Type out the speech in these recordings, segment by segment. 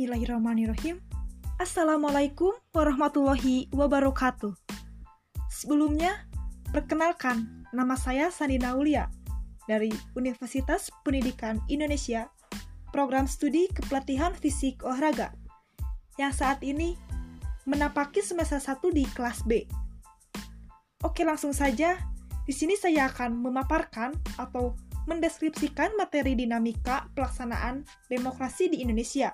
Bismillahirrahmanirrahim. Assalamualaikum warahmatullahi wabarakatuh. Sebelumnya, perkenalkan nama saya Sandi Naulia dari Universitas Pendidikan Indonesia, Program Studi Kepelatihan Fisik Olahraga, yang saat ini menapaki semester 1 di kelas B. Oke, langsung saja. Di sini saya akan memaparkan atau mendeskripsikan materi dinamika pelaksanaan demokrasi di Indonesia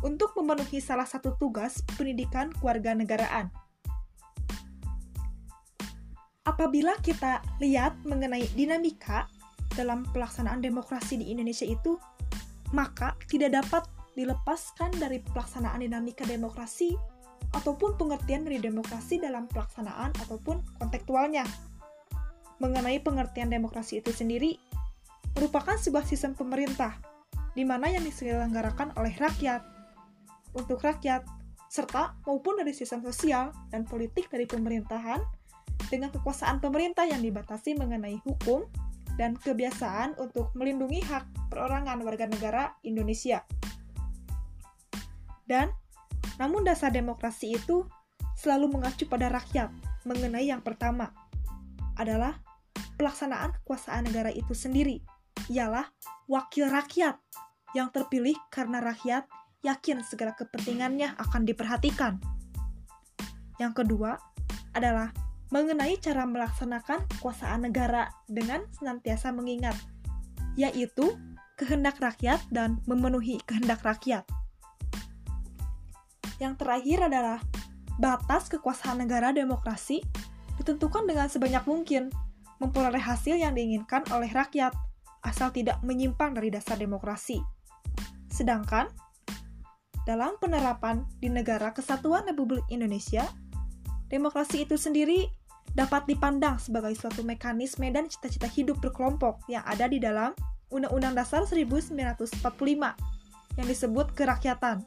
untuk memenuhi salah satu tugas pendidikan kewarganegaraan. Apabila kita lihat mengenai dinamika dalam pelaksanaan demokrasi di Indonesia itu, maka tidak dapat dilepaskan dari pelaksanaan dinamika demokrasi ataupun pengertian dari demokrasi dalam pelaksanaan ataupun kontekstualnya. Mengenai pengertian demokrasi itu sendiri, merupakan sebuah sistem pemerintah, di mana yang diselenggarakan oleh rakyat, untuk rakyat, serta maupun dari sistem sosial dan politik dari pemerintahan, dengan kekuasaan pemerintah yang dibatasi mengenai hukum dan kebiasaan untuk melindungi hak perorangan warga negara Indonesia. Dan, namun dasar demokrasi itu selalu mengacu pada rakyat mengenai yang pertama adalah pelaksanaan kekuasaan negara itu sendiri ialah wakil rakyat yang terpilih karena rakyat yakin segala kepentingannya akan diperhatikan. Yang kedua adalah mengenai cara melaksanakan kekuasaan negara dengan senantiasa mengingat, yaitu kehendak rakyat dan memenuhi kehendak rakyat. Yang terakhir adalah batas kekuasaan negara demokrasi ditentukan dengan sebanyak mungkin memperoleh hasil yang diinginkan oleh rakyat asal tidak menyimpang dari dasar demokrasi. Sedangkan, dalam penerapan di negara kesatuan Republik Indonesia, demokrasi itu sendiri dapat dipandang sebagai suatu mekanisme dan cita-cita hidup berkelompok yang ada di dalam Undang-Undang Dasar 1945 yang disebut kerakyatan.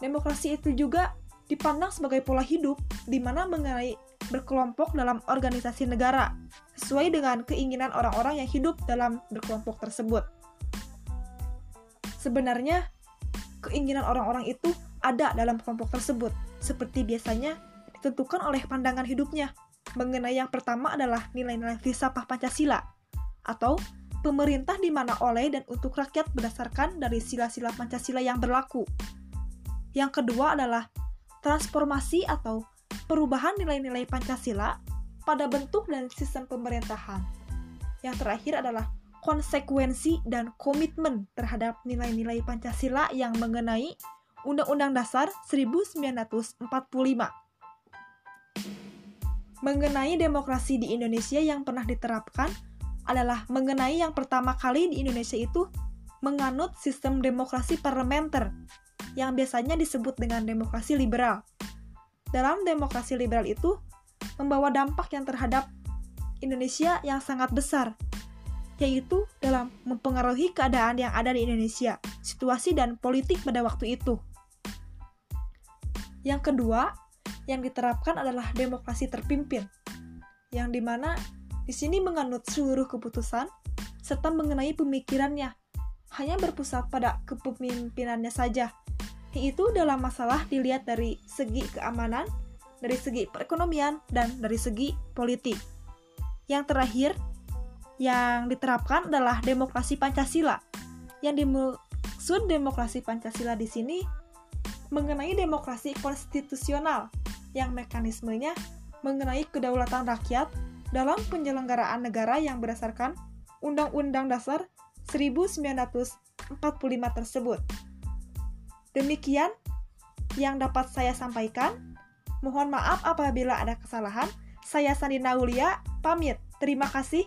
Demokrasi itu juga dipandang sebagai pola hidup di mana mengenai berkelompok dalam organisasi negara sesuai dengan keinginan orang-orang yang hidup dalam berkelompok tersebut. Sebenarnya, keinginan orang-orang itu ada dalam kelompok tersebut, seperti biasanya ditentukan oleh pandangan hidupnya. Mengenai yang pertama adalah nilai-nilai filsafat Pancasila, atau pemerintah di mana oleh dan untuk rakyat berdasarkan dari sila-sila Pancasila yang berlaku. Yang kedua adalah transformasi atau perubahan nilai-nilai Pancasila pada bentuk dan sistem pemerintahan. Yang terakhir adalah konsekuensi dan komitmen terhadap nilai-nilai Pancasila yang mengenai Undang-Undang Dasar 1945. Mengenai demokrasi di Indonesia yang pernah diterapkan adalah mengenai yang pertama kali di Indonesia itu menganut sistem demokrasi parlementer yang biasanya disebut dengan demokrasi liberal. Dalam demokrasi liberal itu, membawa dampak yang terhadap Indonesia yang sangat besar, yaitu dalam mempengaruhi keadaan yang ada di Indonesia, situasi dan politik pada waktu itu. Yang kedua, yang diterapkan adalah demokrasi terpimpin, yang di mana di sini menganut seluruh keputusan serta mengenai pemikirannya, hanya berpusat pada kepemimpinannya saja, yaitu dalam masalah dilihat dari segi keamanan, dari segi perekonomian, dan dari segi politik. Yang terakhir, yang diterapkan adalah demokrasi Pancasila. Yang dimaksud demokrasi Pancasila di sini mengenai demokrasi konstitusional yang mekanismenya mengenai kedaulatan rakyat dalam penyelenggaraan negara yang berdasarkan Undang-Undang Dasar 1945 tersebut. Demikian yang dapat saya sampaikan. Mohon maaf apabila ada kesalahan. Saya Sandi Naulia, pamit. Terima kasih.